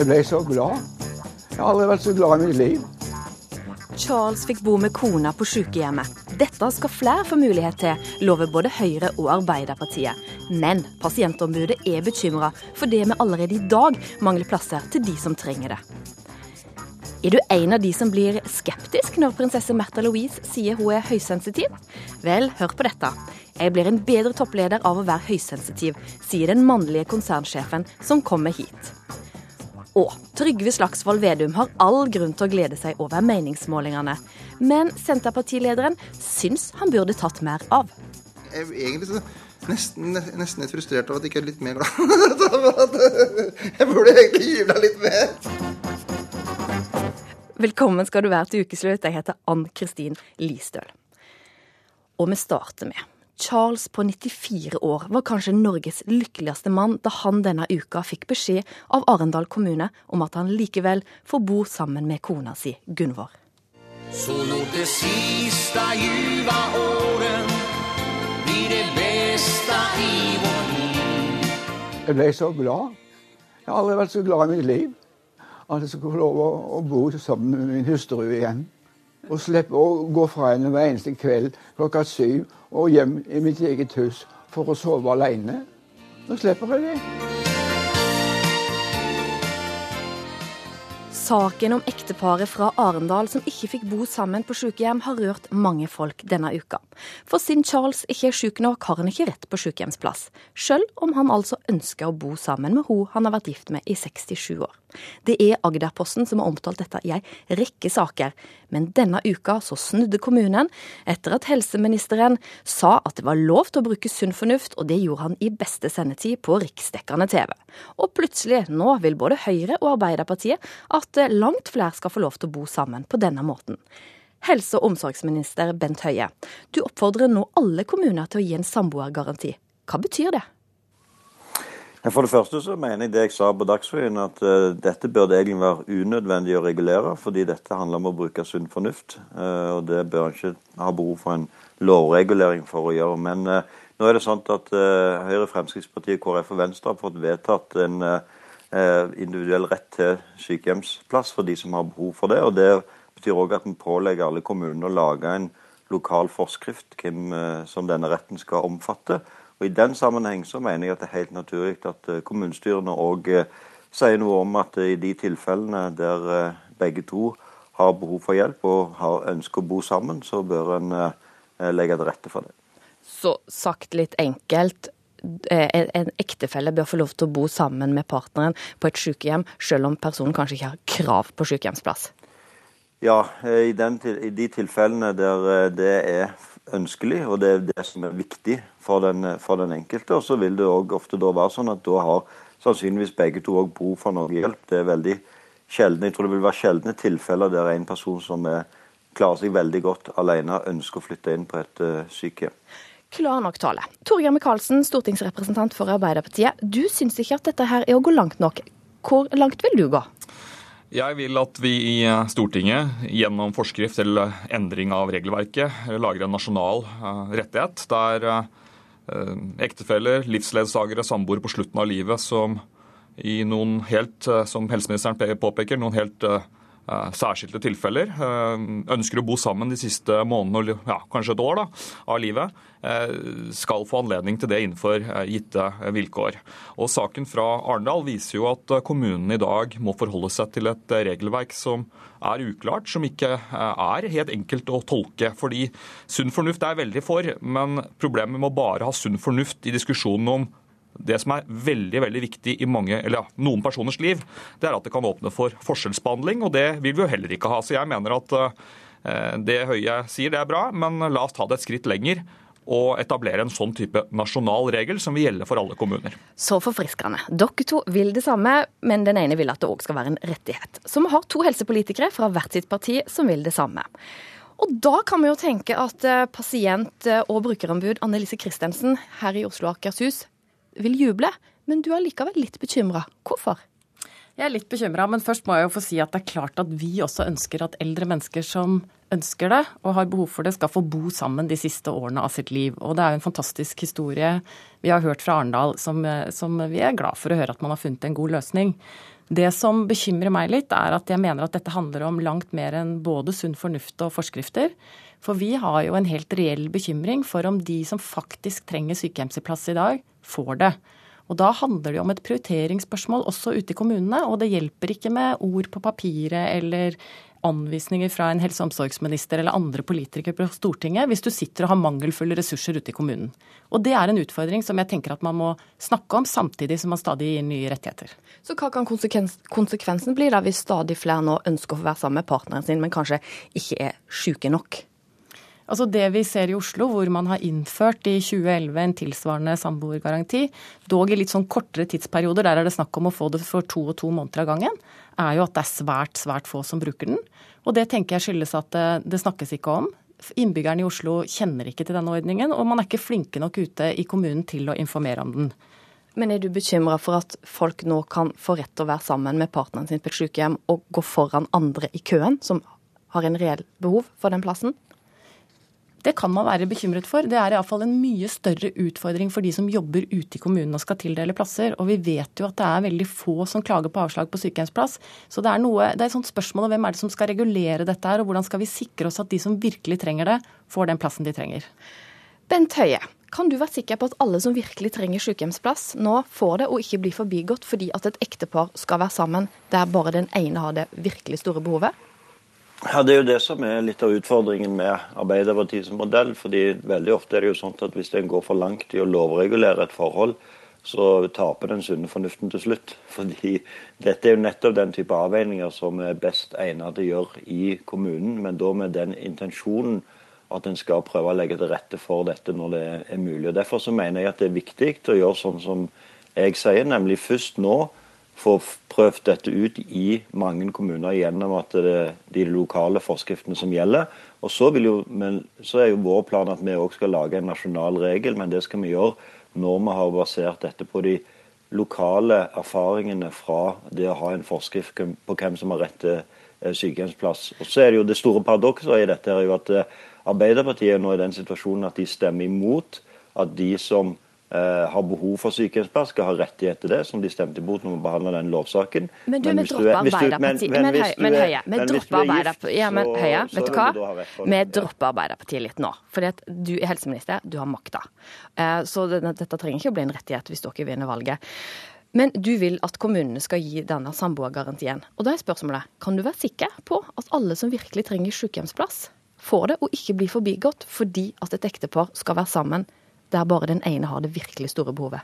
Jeg ble så glad. Jeg har aldri vært så glad i mitt liv. Charles fikk bo med kona på sykehjemmet. Dette skal flere få mulighet til, lover både Høyre og Arbeiderpartiet. Men pasientombudet er bekymra for det vi allerede i dag mangler plasser til de som trenger det. Er du en av de som blir skeptisk når prinsesse Märtha Louise sier hun er høysensitiv? Vel, hør på dette. Jeg blir en bedre toppleder av å være høysensitiv, sier den mannlige konsernsjefen som kommer hit. Og Trygve Slagsvold Vedum har all grunn til å glede seg over meningsmålingene. Men Senterpartilederen syns han burde tatt mer av. Jeg er egentlig nesten, nesten litt frustrert over at jeg ikke er litt mer glad. jeg burde egentlig jubla litt mer. Velkommen skal du være til ukeslutt. Jeg heter Ann Kristin Listøl. Og vi starter med Charles på 94 år var kanskje Norges lykkeligste mann da han denne uka fikk beskjed av Arendal kommune om at han likevel får bo sammen med kona si Gunvor. Så lot det siste ljuva åren bli det beste i vårt liv. Jeg ble så glad. Jeg har aldri vært så glad i mitt liv. At jeg skulle få lov å bo sammen med min hustru igjen. Og slippe å gå fra henne hver eneste kveld klokka syv og hjem i mitt eget hus for å sove alene. Nå slipper jeg det. Saken om ekteparet fra Arendal som ikke fikk bo sammen på sykehjem, har rørt mange folk denne uka. For siden Charles ikke er syk nok, har han ikke rett på sykehjemsplass. Selv om han altså ønsker å bo sammen med hun han har vært gift med i 67 år. Det er Agderposten som har omtalt dette i ei rekke saker. Men denne uka så snudde kommunen etter at helseministeren sa at det var lov til å bruke sunn fornuft, og det gjorde han i beste sendetid på riksdekkende TV. Og plutselig, nå vil både Høyre og Arbeiderpartiet at langt flere skal få lov til å bo sammen på denne måten. Helse- og omsorgsminister Bent Høie, du oppfordrer nå alle kommuner til å gi en samboergaranti. Hva betyr det? For det første så mener jeg det jeg sa på Dagsrevyen, at uh, dette burde egentlig være unødvendig å regulere, fordi dette handler om å bruke sunn fornuft. Uh, og det bør en ikke ha behov for en lovregulering for å gjøre. Men uh, nå er det sånn at Høyre, Fremskrittspartiet, KrF og Venstre har fått vedtatt en individuell rett til sykehjemsplass for de som har behov for det. og Det betyr òg at vi pålegger alle kommunene å lage en lokal forskrift hvem som denne retten skal omfatte. Og I den sammenheng så mener jeg at det er helt naturlig at eh, kommunestyrene òg sier noe om at i de tilfellene der begge to har behov for hjelp og har ønsker å bo sammen, så bør en legge til rette for det. Så sagt litt enkelt, Eh, en ektefelle bør få lov til å bo sammen med partneren på et sykehjem, selv om personen kanskje ikke har krav på sykehjemsplass? Ja, eh, i, den, i de tilfellene der eh, det er ønskelig, og det er det som er viktig for den, for den enkelte. Og så vil det òg ofte da være sånn at da har sannsynligvis begge to òg behov for noe hjelp. Det er veldig sjelden, Jeg tror det vil være sjeldne tilfeller der en person som er, klarer seg veldig godt alene, ønsker å flytte inn på et uh, sykehjem klar nok tale. Torgeir Micaelsen, stortingsrepresentant for Arbeiderpartiet. Du syns ikke at dette her er å gå langt nok. Hvor langt vil du gå? Jeg vil at vi i Stortinget gjennom forskrift eller endring av regelverket lager en nasjonal eh, rettighet der eh, ektefeller, livsledsagere, samboere på slutten av livet som i noen helt, eh, som helseministeren påpeker, noen helt Eh, særskilte tilfeller eh, ønsker å bo sammen de siste månedene, ja, kanskje et år da, av livet, eh, skal få anledning til det innenfor gitte vilkår. Og Saken fra Arendal viser jo at kommunene i dag må forholde seg til et regelverk som er uklart, som ikke er helt enkelt å tolke. Fordi sunn fornuft er veldig for, men problemet med å bare ha sunn fornuft i diskusjonen om det som er veldig veldig viktig i mange, eller ja, noen personers liv, det er at det kan åpne for forskjellsbehandling, og det vil vi jo heller ikke ha. Så jeg mener at eh, det Høie sier, det er bra, men la oss ta det et skritt lenger og etablere en sånn type nasjonal regel som vil gjelde for alle kommuner. Så forfriskende. Dere to vil det samme, men den ene vil at det òg skal være en rettighet. Så vi har to helsepolitikere fra hvert sitt parti som vil det samme. Og da kan vi jo tenke at eh, pasient- og brukerombud Annelise Christensen her i Oslo og Akershus vil juble, men du er likevel litt bekymra. Hvorfor? Jeg er litt bekymra, men først må jeg jo få si at det er klart at vi også ønsker at eldre mennesker som ønsker det og har behov for det, skal få bo sammen de siste årene av sitt liv. Og det er jo en fantastisk historie vi har hørt fra Arendal som, som vi er glad for å høre at man har funnet en god løsning. Det som bekymrer meg litt, er at jeg mener at dette handler om langt mer enn både sunn fornuft og forskrifter. For vi har jo en helt reell bekymring for om de som faktisk trenger sykehjemsplass i dag, får det. Og Da handler det om et prioriteringsspørsmål også ute i kommunene. Og det hjelper ikke med ord på papiret eller anvisninger fra en helse- og omsorgsminister eller andre politikere på Stortinget hvis du sitter og har mangelfulle ressurser ute i kommunen. Og Det er en utfordring som jeg tenker at man må snakke om, samtidig som man stadig gir nye rettigheter. Så hva kan konsekvensen bli da hvis stadig flere nå ønsker å få være sammen med partneren sin, men kanskje ikke er syke nok? Altså Det vi ser i Oslo, hvor man har innført i 2011 en tilsvarende samboergaranti, dog i litt sånn kortere tidsperioder, der er det snakk om å få det for to og to måneder av gangen, er jo at det er svært, svært få som bruker den. Og det tenker jeg skyldes at det, det snakkes ikke om. Innbyggerne i Oslo kjenner ikke til denne ordningen, og man er ikke flinke nok ute i kommunen til å informere om den. Men er du bekymra for at folk nå kan få rett til å være sammen med partneren sin på et sykehjem og gå foran andre i køen, som har en reell behov for den plassen? Det kan man være bekymret for. Det er iallfall en mye større utfordring for de som jobber ute i kommunen og skal tildele plasser. Og vi vet jo at det er veldig få som klager på avslag på sykehjemsplass. Så det er, noe, det er et sånt spørsmål om hvem er det som skal regulere dette her, og hvordan skal vi sikre oss at de som virkelig trenger det, får den plassen de trenger. Bent Høie, kan du være sikker på at alle som virkelig trenger sykehjemsplass, nå får det og ikke blir forbigått fordi at et ektepar skal være sammen der bare den ene har det virkelig store behovet? Ja, Det er jo det som er litt av utfordringen med Arbeiderpartiets modell. fordi veldig ofte er det jo sånn at hvis en går for langt i å lovregulere et forhold, så taper den sunne fornuften til slutt. Fordi dette er jo nettopp den type avveininger som er best egnet til å gjøre i kommunen, men da med den intensjonen at en skal prøve å legge til rette for dette når det er mulig. Og Derfor så mener jeg at det er viktig å gjøre sånn som jeg sier, nemlig først nå få prøvd dette ut i mange kommuner gjennom at det er de lokale forskriftene som gjelder. Og så, jo, så er jo vår plan at vi òg skal lage en nasjonal regel, men det skal vi gjøre når vi har basert dette på de lokale erfaringene fra det å ha en forskrift på hvem som har rett til eh, sykehjemsplass. Og så er det jo Det store paradokset i dette er jo at Arbeiderpartiet nå er i den situasjonen at de stemmer imot at de som Eh, har behov for sykehjemsplass, skal ha rettighet til det, som de stemte imot når vi behandla den lovsaken. Men du, vi dropper Arbeiderpartiet. Men, men, Høie, vi dropper Arbeiderpartiet. Ja, men Høie, vet du hva? Vi dropper Arbeiderpartiet litt nå. Fordi at du er helseminister, du har makta. Eh, så dette trenger ikke å bli en rettighet hvis dere vinner valget. Men du vil at kommunene skal gi denne samboergarantien. Og da er spørsmålet, kan du være sikker på at alle som virkelig trenger sykehjemsplass, får det og ikke blir forbigått fordi at et ektepar skal være sammen der bare den ene har det virkelig store behovet?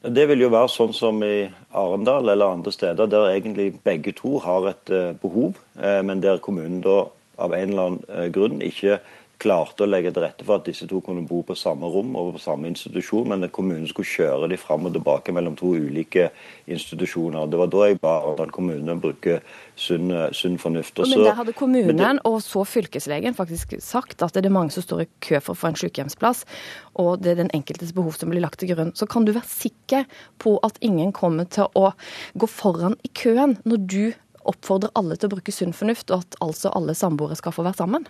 Det vil jo være sånn som i Arendal eller andre steder, der egentlig begge to har et eh, behov, eh, men der kommunen da av en eller annen eh, grunn ikke klarte å legge til rette for at disse to kunne bo på samme rom og på samme institusjon, men at kommunen skulle kjøre de fram og tilbake mellom to ulike institusjoner. Det var da jeg ba Arendal kommune bruke sunn, sunn fornuft. Også, men der hadde kommunen det, og så fylkeslegen faktisk sagt at det er mange som står i kø for å få en sykehjemsplass, og det er den enkeltes behov som blir lagt til grunn. Så kan du være sikker på at ingen kommer til å gå foran i køen når du oppfordrer alle til å bruke sunn fornuft, og at altså alle samboere skal få være sammen?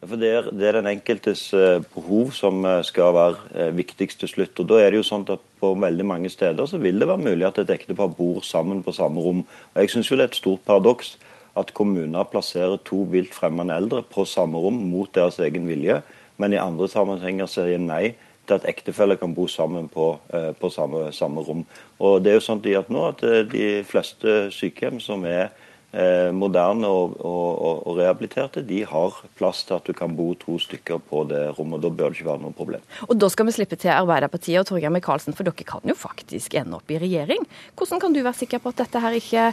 For det er, det er, den enkeltes eh, behov som eh, skal være eh, viktigst til slutt. Og da er det jo sånn at På veldig mange steder så vil det være mulig at et ektepar bor sammen på samme rom. Og Jeg syns det er et stort paradoks at kommuner plasserer to vilt fremmede eldre på samme rom mot deres egen vilje, men i andre sammenhenger sier nei til at ektefeller kan bo sammen på, på samme, samme, rom. Og det er jo sånn at nå at De fleste sykehjem som er moderne og, og, og, rehabiliterte, de har plass til at du kan bo to stykker på det rommet. Da bør det ikke være noe problem. Og Da skal vi slippe til Arbeiderpartiet og Torgeir Micaelsen, for dere kan jo faktisk ende opp i regjering. Hvordan kan du være sikker på at dette her ikke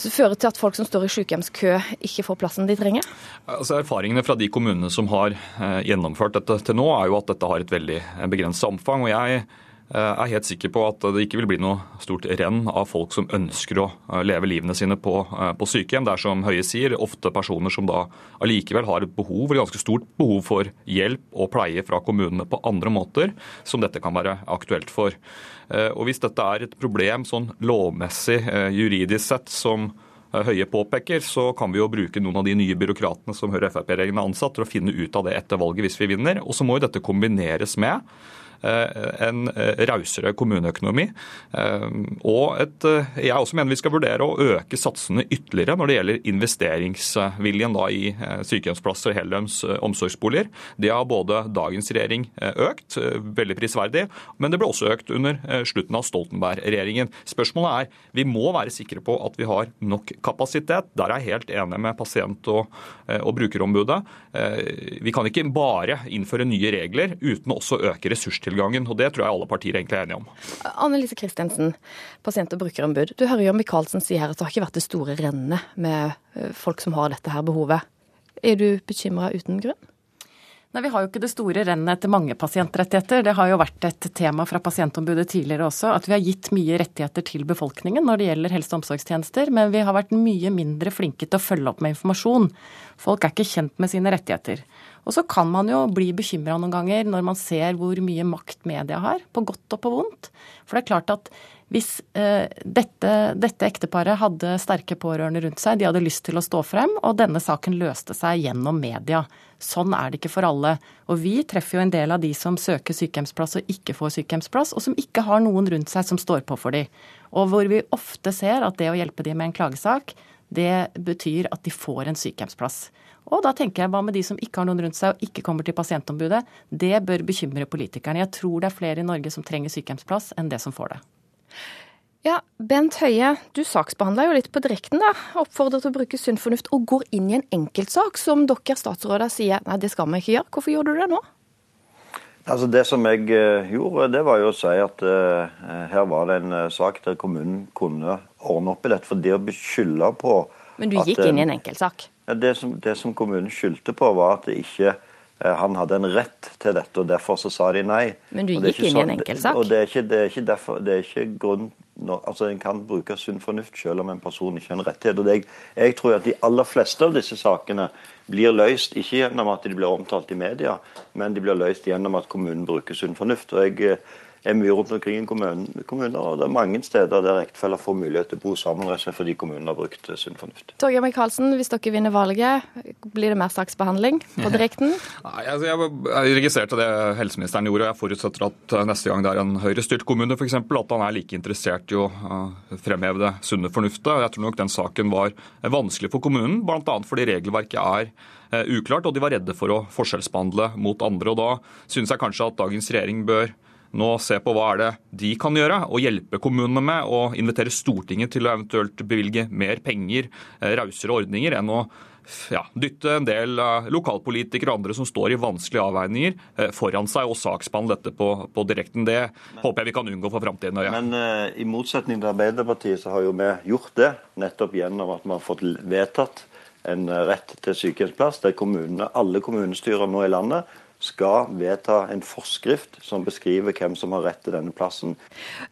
fører til at folk som står i sykehjemskø, ikke får plassen de trenger? Altså Erfaringene fra de kommunene som har eh, gjennomført dette til nå, er jo at dette har et veldig begrenset omfang. og jeg Eh, er helt sikker på at det ikke vil bli noe stort renn av folk som ønsker å eh, leve livene sine på, eh, på sykehjem. Det er som Høie sier, ofte personer som da allikevel har et behov, eller ganske stort behov for hjelp og pleie fra kommunene på andre måter, som dette kan være aktuelt for. Og Hvis dette er et problem sånn lovmessig, juridisk sett, som Høie påpeker, så kan vi jo bruke noen av de nye byråkratene som Høyre Frp-regjeringen har ansatt, til å finne ut av det etter valget hvis vi vinner. Og så må jo dette kombineres med en rausere kommuneøkonomi. Og et, jeg også mener vi skal vurdere å øke satsene ytterligere når det gjelder investeringsviljen da i sykehjemsplasser og heldøgns omsorgsboliger. Det har både dagens regjering økt, veldig prisverdig, men det ble også økt under slutten av Stoltenberg-regjeringen. Spørsmålet er vi må være sikre på at vi har nok kapasitet. Der er jeg helt enig med pasient- og, og brukerombudet. Vi kan ikke bare innføre nye regler uten å øke øke ressurstilgangen. og Det tror jeg alle partier egentlig er enige om. Anne-Lise Christensen, pasient- og brukerombud. Du hører jo Michaelsen si her at det har ikke vært det store rennet med eh, folk som har dette her behovet. Er du bekymra uten grunn? Nei, Vi har jo ikke det store rennet etter mange pasientrettigheter. Det har jo vært et tema fra pasientombudet tidligere også, at vi har gitt mye rettigheter til befolkningen når det gjelder helse- og omsorgstjenester, men vi har vært mye mindre flinke til å følge opp med informasjon. Folk er ikke kjent med sine rettigheter. Og så kan man jo bli bekymra noen ganger når man ser hvor mye makt media har, på godt og på vondt. For det er klart at hvis eh, dette, dette, ekteparet hadde sterke pårørende rundt seg, de hadde lyst til å stå frem, og denne saken løste seg gjennom media. Sånn er det ikke for alle. Og vi treffer jo en del av de som søker sykehjemsplass og ikke får sykehjemsplass, og som ikke har noen rundt seg som står på for dem. Og hvor vi ofte ser at det å hjelpe dem med en klagesak, det betyr at de får en sykehjemsplass. Og da tenker jeg hva med de som ikke har noen rundt seg og ikke kommer til pasientombudet? Det bør bekymre politikerne. Jeg tror det er flere i Norge som trenger sykehjemsplass enn det som får det. Ja, Bent Høie, du saksbehandla jo litt på direkten, da. Oppfordrer til å bruke sunn fornuft og går inn i en enkeltsak som dere statsråder sier nei, det skal vi ikke gjøre. Hvorfor gjorde du det nå? Altså Det som jeg uh, gjorde, det var jo å si at uh, her var det en uh, sak der kommunen kunne ordne opp i dette. For det å beskylde på Men du gikk inn i en enkeltsak? Det, som, det som kommunen skyldte på, var at det ikke han hadde en rett til dette, og derfor så sa de nei. Men du gikk inn i en enkeltsak? Og det er ikke, det er ikke, derfor, det er ikke grunn altså En kan bruke sunn fornuft selv om en person ikke har en rettighet. og det, Jeg tror at de aller fleste av disse sakene blir løst ikke gjennom at de blir omtalt i media, men de blir løst gjennom at kommunen bruker sunn fornuft. og jeg er mye rundt omkring i kommuner, og det er mange steder der ektefeller får mulighet til å bo sammen fordi kommunen har brukt sunn fornuft. Torgeir Micaelsen, hvis dere vinner valget, blir det mer saksbehandling på direkten? Nei, altså jeg, registrerte det helseministeren gjorde, og jeg forutsetter at eh, neste gang det er en Høyre-styrt kommune f.eks., at han er like interessert i å uh, fremheve det sunne fornuftet. Jeg tror nok den saken var vanskelig for kommunen, bl.a. fordi regelverket er uklart, og de var redde for å forskjellsbehandle mot andre. og Da synes jeg kanskje at dagens regjering bør nå se på hva er det de kan gjøre, og hjelpe kommunene med, og invitere Stortinget til å eventuelt bevilge mer penger, eh, rausere ordninger, enn å ja, dytte en del uh, lokalpolitikere og andre som står i vanskelige avveininger, uh, foran seg og saksbehandle dette på, på direkten. Det Men, håper jeg vi kan unngå for framtiden. Ja. Men uh, i motsetning til Arbeiderpartiet så har jo vi gjort det nettopp gjennom at vi har fått vedtatt en rett til sykehjemsplass, der kommunene, alle kommunestyrer nå i landet skal vedta en forskrift som beskriver hvem som har rett til denne plassen.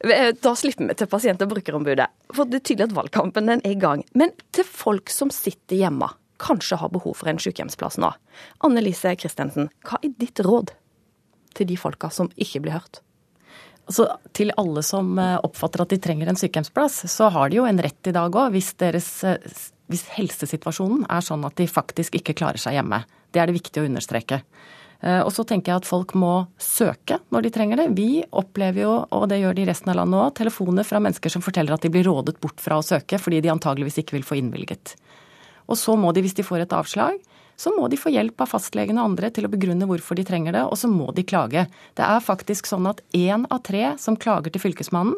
Eh, da slipper vi til pasient- og brukerombudet. For det er tydelig at valgkampen den er i gang. Men til folk som sitter hjemme, kanskje har behov for en sykehjemsplass nå. Anne Lise Christensen, hva er ditt råd til de folka som ikke blir hørt? Altså, til alle som eh, oppfatter at de trenger en sykehjemsplass, så har de jo en rett i dag òg, hvis, eh, hvis helsesituasjonen er sånn at de faktisk ikke klarer seg hjemme. Det er det viktig å understreke. Eh, og så tenker jeg at folk må søke når de trenger det. Vi opplever jo, og det gjør de i resten av landet òg, telefoner fra mennesker som forteller at de blir rådet bort fra å søke fordi de antageligvis ikke vil få innvilget. Og så må de, hvis de får et avslag, så må de få hjelp av fastlegen og andre til å begrunne hvorfor de trenger det, og så må de klage. Det er faktisk sånn at én av tre som klager til Fylkesmannen,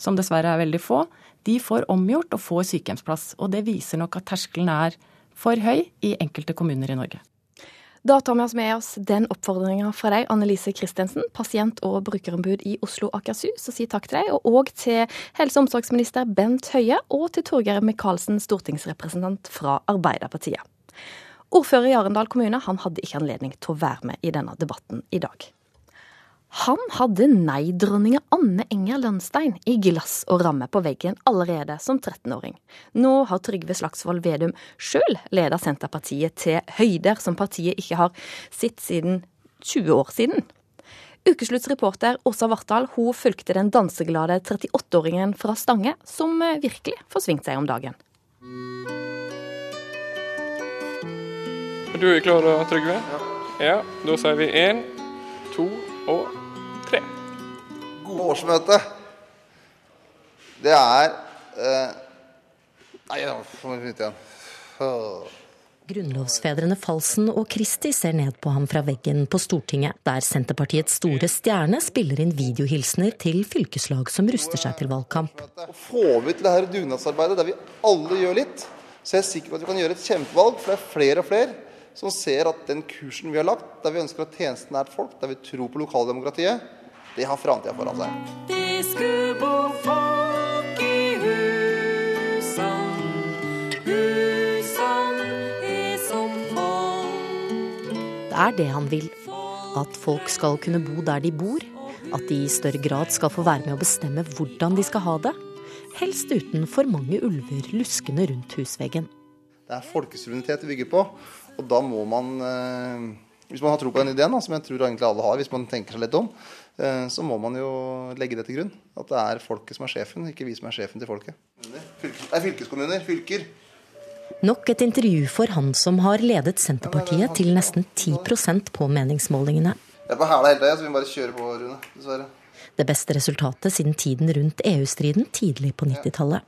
som dessverre er veldig få, de får omgjort og får sykehjemsplass. Og det viser nok at terskelen er for høy i enkelte kommuner i Norge. Da tar vi oss med oss den oppfordringa fra deg, Annelise Christensen, pasient- og brukerombud i Oslo og Akershus, og sier takk til deg. Og òg til helse- og omsorgsminister Bent Høie, og til Torgeir Micaelsen, stortingsrepresentant fra Arbeiderpartiet. Ordfører i Arendal kommune han hadde ikke anledning til å være med i denne debatten i dag. Han hadde nei-dronninga Anne Enger Lønstein i glass og ramme på veggen allerede som 13-åring. Nå har Trygve Slagsvold Vedum sjøl leda Senterpartiet til høyder som partiet ikke har sett siden 20 år siden. Ukeslutts reporter Åsa Vartdal hun fulgte den danseglade 38-åringen fra Stange, som virkelig forsvingte seg om dagen. Du er klar, Trygve? Ja. ja da sier vi én, to og tre. På årsmøtet, det er eh, Nei, nå må vite igjen. Grunnlovsfedrene Falsen og Kristi ser ned på ham fra veggen på Stortinget, der Senterpartiets store stjerne spiller inn videohilsener til fylkeslag som ruster seg til valgkamp. Får vi til det her dugnadsarbeidet der vi alle gjør litt, så er jeg sikker på at vi kan gjøre et kjempevalg. For det er flere og flere som ser at den kursen vi har lagt, der vi ønsker at tjenesten er et folk, der vi tror på lokaldemokratiet, det har framtida foran seg. Det skulle bo folk i husan, husan er som folk. Det er det han vil. At folk skal kunne bo der de bor. At de i større grad skal få være med å bestemme hvordan de skal ha det. Helst uten for mange ulver luskende rundt husveggen. Det er folkesuverenitet vi bygger på, og da må man eh, Hvis man har tro på den ideen, som jeg tror egentlig alle har, hvis man tenker seg litt om, så må man jo legge det til grunn. At det er folket som er sjefen, ikke vi som er sjefen til folket. Det er fylkeskommuner, fylker. Nok et intervju for han som har ledet Senterpartiet til nesten 10 på meningsmålingene. Jeg er på hæla hele tida, så vi må bare kjøre på, Rune. Dessverre. Det beste resultatet siden tiden rundt EU-striden tidlig på 90-tallet.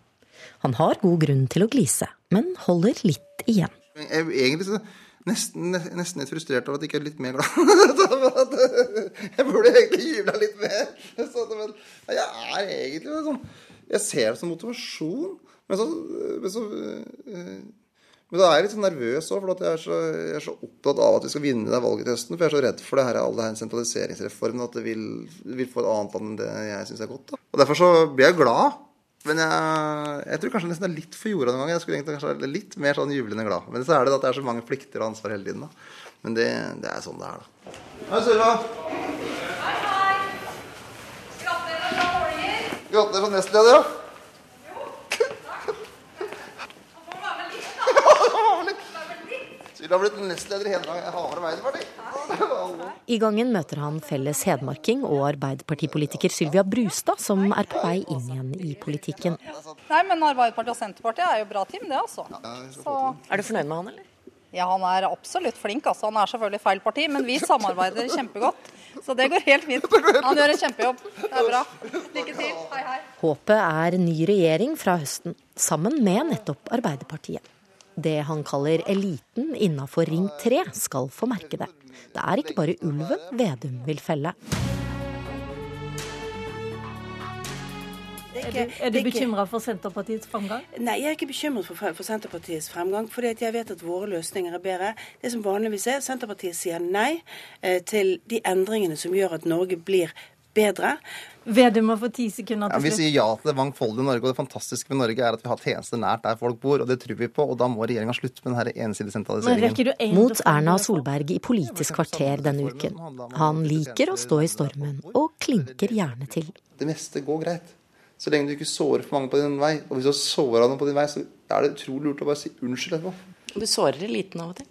Han har god grunn til å glise, men holder litt igjen. Egentlig nesten, nesten litt frustrert over at jeg ikke er litt mer glad. jeg burde egentlig jubla litt mer. Jeg er egentlig sånn Jeg ser det som motivasjon. Men så, men så øh, men da er jeg litt sånn nervøs òg, for jeg er, så, jeg er så opptatt av at vi skal vinne det valget til høsten. For jeg er så redd for det her, all det her sentraliseringsreformen, at det vil, vil få et annet land enn det jeg syns er godt. Da. Og Derfor så blir jeg glad. Men jeg, jeg tror kanskje nesten det er litt for jorda noen ganger. Jeg skulle egentlig kanskje være litt mer sånn jublende glad. Men så er det at det er så mange plikter og ansvar hele tiden. da. Men det, det er sånn det er, da. Hei, Sylva. Gratulerer som nestleder, ja. Sylva ha blitt nestleder i Hedmark Hamar Arbeiderparti. I gangen møter han felles hedmarking og arbeiderpartipolitiker Sylvia Brustad, som er på vei inn igjen i politikken. Nei, men Arbeiderpartiet og Senterpartiet er jo bra team, det altså. Så, Er du fornøyd med han, eller? ja, han er absolutt flink, altså. Han er selvfølgelig feil parti, men vi samarbeider kjempegodt. Så det går helt fint. Han gjør en kjempejobb. Det er bra. Lykke til. Hei, hei. Håpet er ny regjering fra høsten, sammen med nettopp Arbeiderpartiet. Det han kaller eliten innafor Ring 3, skal få merke det. Det er ikke bare ulven Vedum vil felle. Er du, er du bekymra for Senterpartiets fremgang? Nei, jeg er ikke bekymret for, for Senterpartiets fremgang, fordi jeg vet at våre løsninger er bedre. Det som vanligvis er, Senterpartiet sier nei eh, til de endringene som gjør at Norge blir bedre. Vedum må få ti sekunder Ja, til vi sier ja til det mangfoldige Norge, og det fantastiske med Norge er at vi har tjenester nært der folk bor, og det tror vi på. Og da må regjeringa slutte med denne ensidige sentraliseringen. Mot Erna? Solberg i Politisk kvarter denne uken. Han liker å stå i stormen, og klinker gjerne til. Det meste går greit. Så lenge du ikke sårer for mange på din vei. Og hvis du har såra noen på din vei, så er det utrolig lurt å bare si unnskyld etterpå. Du sårer eliten av og til.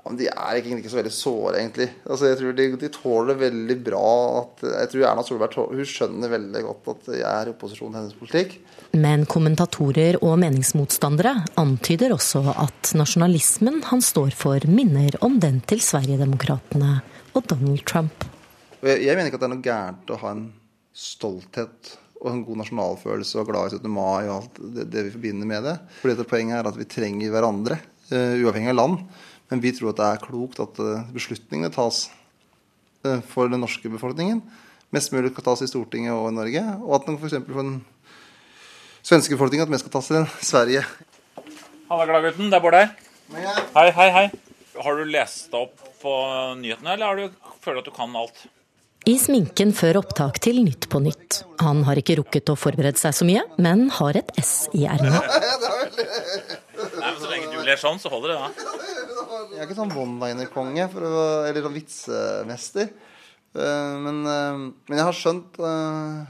Ja, men de er egentlig ikke så veldig såre, egentlig. Altså, jeg tror de, de tåler veldig bra at Jeg tror Erna Solberg hun skjønner veldig godt at jeg er i opposisjon til hennes politikk. Men kommentatorer og meningsmotstandere antyder også at nasjonalismen han står for, minner om den til Sverigedemokraterna og Donald Trump. Jeg, jeg mener ikke at det er noe gærent å ha en stolthet og en god nasjonalfølelse og glad i 17. mai og alt det, det vi forbinder med det. For dette Poenget er at vi trenger hverandre, uh, uavhengig av land. Men vi tror at det er klokt at eh, beslutningene tas eh, for den norske befolkningen. Mest mulig skal tas i Stortinget og i Norge. Og at f.eks. for den svenske befolkningen at mest skal tas i Sverige. Halla, gladgutten. Det er Bård her. Hei, hei, hei. Har du lest deg opp på nyhetene, eller har du, føler du at du kan alt? I sminken før opptak til Nytt på Nytt. Han har ikke rukket å forberede seg så mye, men har et S i ermet. Nei, men Så lenge du ler sånn, så holder det, da. Jeg er ikke sånn one-liner-konge eller sånn vitsemester. Eh, Men, eh, men jeg har skjønt eh,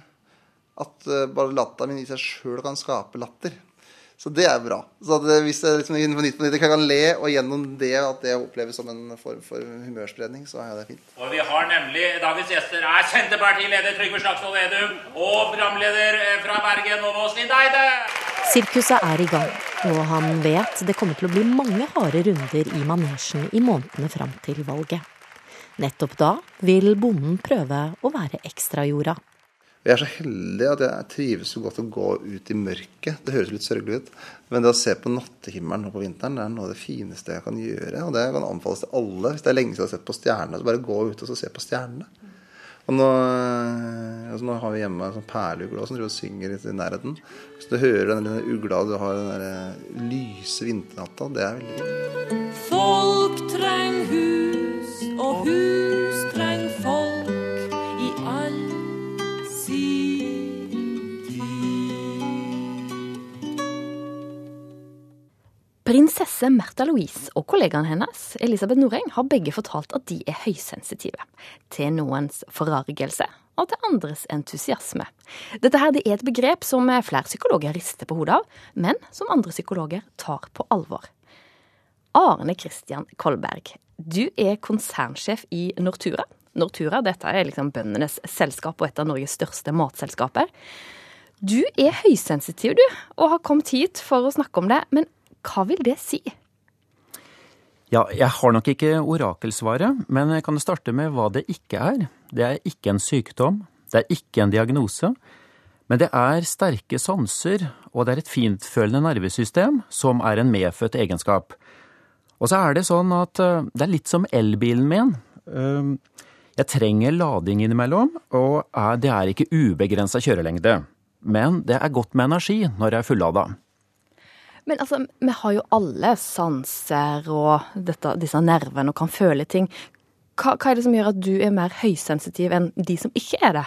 at bare latteren min i seg sjøl kan skape latter. Så det er bra. Så at hvis jeg liksom innenfor nytt på nytt kan le, og gjennom det at det oppleves som en form for humørspredning, så er det fint. Og vi har nemlig Dagens gjester er Senterpartileder Trygve Slagsvold Vedum og programleder fra Bergen, Åmås Lindeide. Sirkuset er i gang, og han vet det kommer til å bli mange harde runder i manesjen i månedene fram til valget. Nettopp da vil bonden prøve å være ekstrajorda. Jeg er så heldig at jeg trives så godt å gå ut i mørket. Det høres litt sørgelig ut, men det å se på nattehimmelen nå på vinteren, det er noe av det fineste jeg kan gjøre. Og det kan anbefales til alle. Hvis det er lenge siden du har sett på stjernene, så bare gå ut og se på stjernene. Og nå, altså nå har vi hjemme en sånn perleugle som driver og synger litt i nærheten. Hvis du hører den ugla, du har den der lyse vinternatta, det er veldig gøy. Folk treng hus, og hus Prinsesse Märtha Louise og kollegaen hennes, Elisabeth Noreng, har begge fortalt at de er høysensitive. Til noens forargelse og til andres entusiasme. Dette her det er et begrep som flere psykologer rister på hodet av, men som andre psykologer tar på alvor. Arne Christian Kolberg, du er konsernsjef i Nortura. Nortura dette er liksom bøndenes selskap og et av Norges største matselskaper. Du er høysensitiv, du, og har kommet hit for å snakke om det. Men hva vil det si? Ja, jeg har nok ikke orakelsvaret, men jeg kan starte med hva det ikke er. Det er ikke en sykdom, det er ikke en diagnose, men det er sterke sanser, og det er et fintfølende nervesystem som er en medfødt egenskap. Og så er det sånn at eh, det er litt som elbilen min. Eh, Jeg trenger lading innimellom, og det er ikke ubegrensa kjørelengde. Men det er godt med energi når jeg er fullada. Men altså, vi har jo alle sanser og dette, disse nervene og kan føle ting. Hva, hva er det som gjør at du er mer høysensitiv enn de som ikke er det?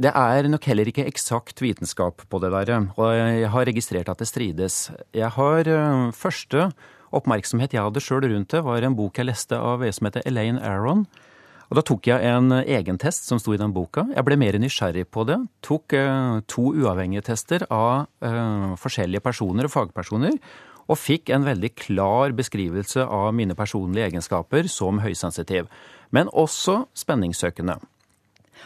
Det er nok heller ikke eksakt vitenskap på det der, og jeg har registrert at det strides. Jeg har øh, første oppmerksomhet jeg hadde sjøl rundt det, var en bok jeg leste av en som heter Elaine Aron. Og da tok jeg en egen test som sto i den boka. Jeg ble mer nysgjerrig på det. Tok øh, to uavhengige tester av øh, forskjellige personer og fagpersoner, og fikk en veldig klar beskrivelse av mine personlige egenskaper som høysensitiv. Men også spenningssøkende.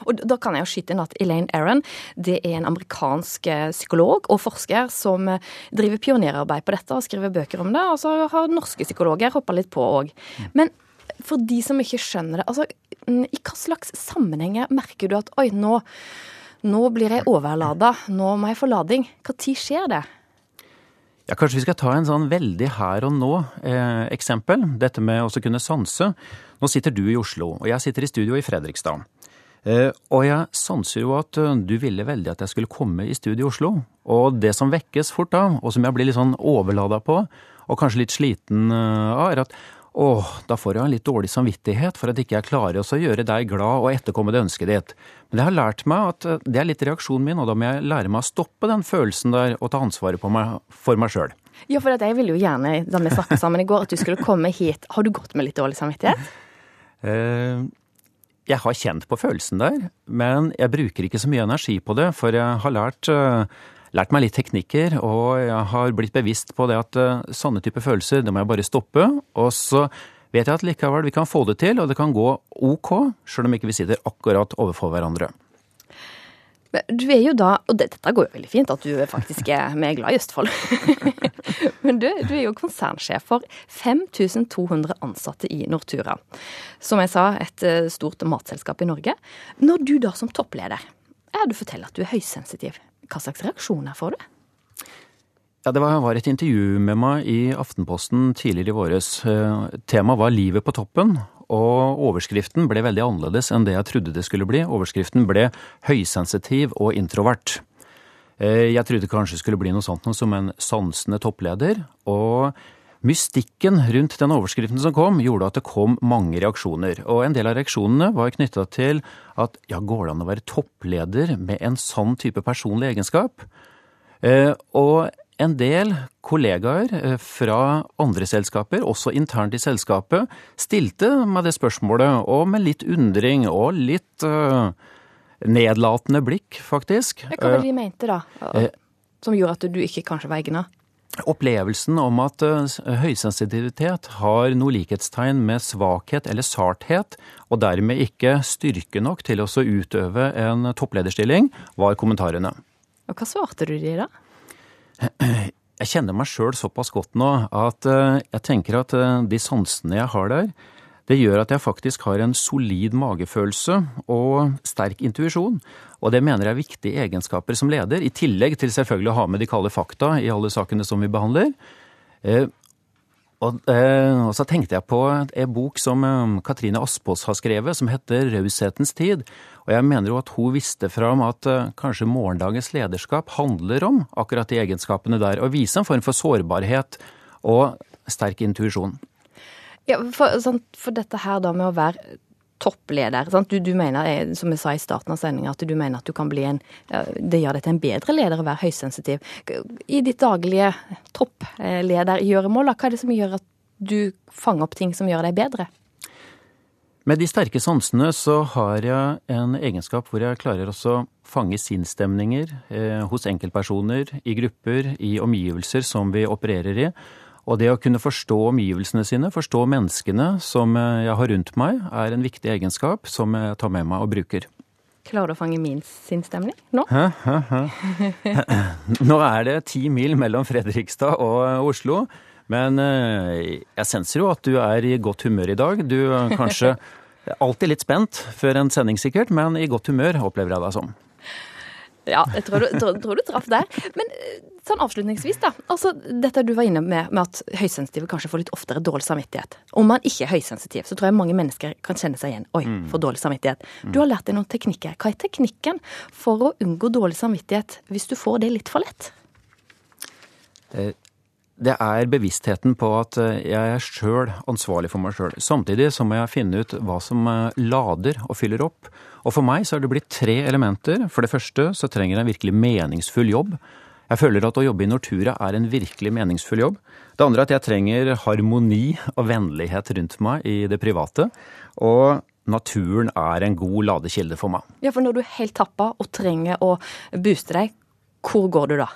Og da kan jeg jo skyte inn at Elaine Aron det er en amerikansk eh, psykolog og forsker som eh, driver pionerarbeid på dette og skriver bøker om det. Og så har norske psykologer hoppa litt på òg. Men for de som ikke skjønner det, altså i hva slags sammenhenger merker du at oi, nå, nå blir jeg overlada, nå må jeg få lading. Når skjer det? Ja, Kanskje vi skal ta en sånn veldig her og nå-eksempel. Dette med å kunne sanse. Nå sitter du i Oslo, og jeg sitter i studio i Fredrikstad. Eh, og jeg sanser jo at eh, du ville veldig at jeg skulle komme i studio i Oslo. Og det som vekkes fort da, og som jeg blir litt sånn overlada på, og kanskje litt sliten eh, av, er at åh, da får jeg en litt dårlig samvittighet for at ikke jeg klarer å gjøre deg glad og etterkomme det ønsket ditt. Men jeg har lært meg at eh, det er litt reaksjonen min, og da må jeg lære meg å stoppe den følelsen der og ta ansvaret på meg, for meg sjøl. Ja, for at jeg ville jo gjerne, da vi snakket sammen i går, at du skulle komme hit. Har du gått med litt dårlig samvittighet? Uh, jeg har kjent på følelsen der, men jeg bruker ikke så mye energi på det, for jeg har lært, eh, lært meg litt teknikker, og jeg har blitt bevisst på det at eh, sånne type følelser, det må jeg bare stoppe. Og så vet jeg at likevel vi kan få det til, og det kan gå ok, sjøl om ikke vi sitter akkurat overfor hverandre. Men Du er jo da, og dette går jo veldig fint, at du faktisk er er glad i Østfold. Men du, du er jo konsernsjef for 5200 ansatte i Nortura. Som jeg sa, et eh, stort matselskap i Norge. Når du da som toppleder, er du forteller at du er høysensitiv, hva slags reaksjoner får du? Ja, Det var, et intervju med meg i Aftenposten tidligere i våres. Eh, Temaet var livet på toppen, og overskriften ble veldig annerledes enn det jeg trodde det skulle bli. Overskriften ble høysensitiv og introvert. Eh, Jeg trodde kanskje det skulle bli noe sånt noe som en sansende toppleder, og mystikken rundt den overskriften som kom, gjorde at det kom mange reaksjoner. Og en del av reaksjonene var knytta til at ja, går det an å være toppleder med en sånn type personlig egenskap? Eh, Og en del kollegaer eh, fra andre selskaper, også internt i selskapet, stilte meg det spørsmålet, og med litt undring og litt eh, nedlatende blikk, faktisk. Hva var det de mente, da? Som gjorde at du ikke kanskje var egna? Opplevelsen om at eh, høysensitivitet har noe likhetstegn med svakhet eller sarthet, og dermed ikke styrke nok til å utøve en topplederstilling, var kommentarene. Og hva svarte du de da? jeg kjenner meg sjøl såpass godt nå at eh, jeg tenker at eh, de sansene jeg har der, det gjør at jeg faktisk har en solid magefølelse og sterk intuisjon. Og det mener jeg er viktige egenskaper som leder, i tillegg til selvfølgelig å ha med de kalde fakta i alle sakene som vi behandler. Eh, og, eh, og, så tenkte jeg på en bok som eh, Katrine Aspås har skrevet, som heter Raushetens tid. Og jeg mener jo at hun visste fram at kanskje morgendagens lederskap handler om akkurat de egenskapene der. Å vise en form for sårbarhet og sterk intuisjon. Ja, for, sånn, for, dette her da med å være toppleder. Du, du, mener, eh, som jeg sa i starten av sendinga, at du mener at du kan bli en Det gjør deg til en bedre leder å være høysensitiv. I ditt daglige toppledergjøremål, hva er det som gjør at du fanger opp ting som gjør deg bedre? Med de sterke sansene så har jeg en egenskap hvor jeg klarer også å fange sinnsstemninger eh, hos enkeltpersoner, i grupper, i omgivelser som vi opererer i. Og det å kunne forstå omgivelsene sine, forstå menneskene som jeg har rundt meg, er en viktig egenskap som jeg tar med meg og bruker. Klarer du å fange min sinnsstemning nå? Hæ, hæ, hæ. Nå er det ti mil mellom Fredrikstad og Oslo. Men eh, jeg senser jo at du er i godt humør i dag. Du er kanskje alltid litt spent før en sending sikkert, men i godt humør opplever jeg deg som. Ja, jeg tror du, tror, tror du traff der. Men eh, sånn avslutningsvis, da. Altså, dette du var inne med, med at høysensitive kanskje får litt oftere dårlig samvittighet. Om man ikke er høysensitiv, så tror jeg mange mennesker kan kjenne seg igjen. Oi, for dårlig samvittighet. Du har lært deg noen teknikker. Hva er teknikken for å unngå dårlig samvittighet hvis du får det litt for lett? Eh, det er bevisstheten på at eh, jeg er sjøl ansvarlig for meg sjøl. Samtidig så må jeg finne ut hva som lader og fyller opp. Og for meg så har det blitt tre elementer. For det første så trenger jeg en virkelig meningsfull jobb. Jeg føler at å jobbe i Nortura er en virkelig meningsfull jobb. Det andre er at jeg trenger harmoni og vennlighet rundt meg i det private. Og naturen er en god ladekilde for meg. Ja, For når du er helt tappa og trenger å booste deg, hvor går du da?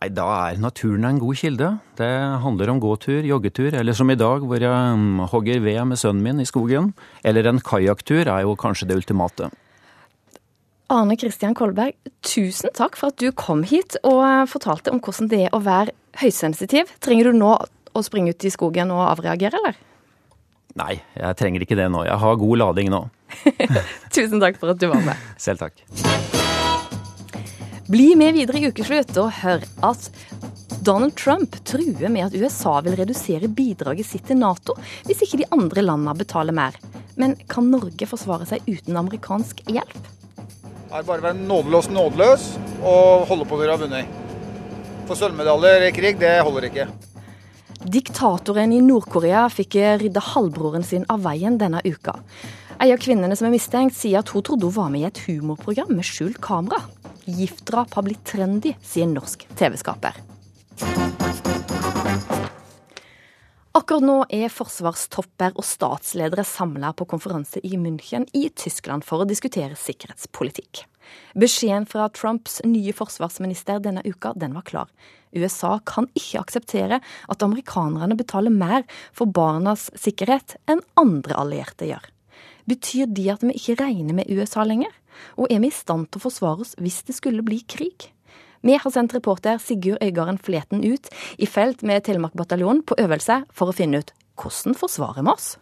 Nei, Da er naturen en god kilde. Det handler om gåtur, joggetur, eller som i dag hvor jeg mm, hogger ved med sønnen min i skogen. Eller en kajakktur er jo kanskje det ultimate. Arne Kristian Kolberg, tusen takk for at du kom hit og eh, fortalte om hvordan det er å være høysensitiv. Trenger du nå å springe ut i skogen og avreagere, eller? Nei, jeg trenger ikke det nå. Jeg har god lading nå. tusen takk for at du var med. Selv takk. Bli med videre i ukeslutt og hør at Donald Trump truer med at USA vil redusere bidraget sitt til Nato hvis ikke de andre landene betaler mer. Men kan Norge forsvare seg uten amerikansk hjelp? Er bare å være nådeløs nådeløs og holde på dere har vunnet. For sølvmedaljer i krig, det holder ikke. Diktatoren i Nord-Korea fikk rydda halvbroren sin av veien denne uka. En av kvinnene som er mistenkt, sier at hun trodde hun var med i et humorprogram med skjult kamera. Giftdrap har blitt trendy, sier norsk TV-skaper. Akkurat nå er forsvarstopper og statsledere samla på konferanse i München i Tyskland for å diskutere sikkerhetspolitikk. Beskjeden fra Trumps nye forsvarsminister denne uka den var klar. USA kan ikke akseptere at amerikanerne betaler mer for barnas sikkerhet enn andre allierte gjør. Betyr de at vi ikke regner med USA lenger? Og er vi i stand til å forsvare oss hvis det skulle bli krig? Vi har sendt reporter Sigurd Øygarden Fleten ut i felt med Telemark bataljon på øvelse for å finne ut hvordan forsvarer vi oss?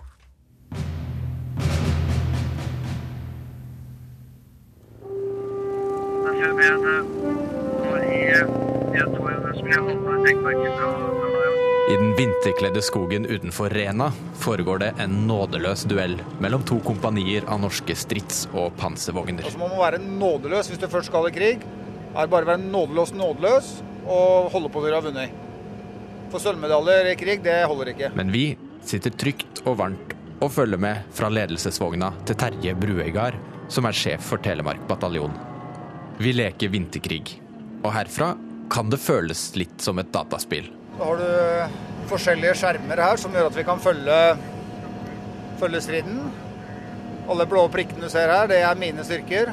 I den vinterkledde skogen utenfor Rena foregår det en nådeløs duell mellom to kompanier av norske strids- og panservogner. Altså man må være nådeløs hvis du først skal i krig. Er bare å være nådeløs nådeløs og holde på til dere har vunnet. For sølvmedaljer i krig, det holder ikke. Men vi sitter trygt og varmt og følger med fra ledelsesvogna til Terje Bruegard, som er sjef for Telemark bataljon. Vi leker vinterkrig, og herfra kan det føles litt som et dataspill. Da har du forskjellige skjermer her som gjør at vi kan følge, følge striden. Alle blå prikkene du ser her, det er mine styrker.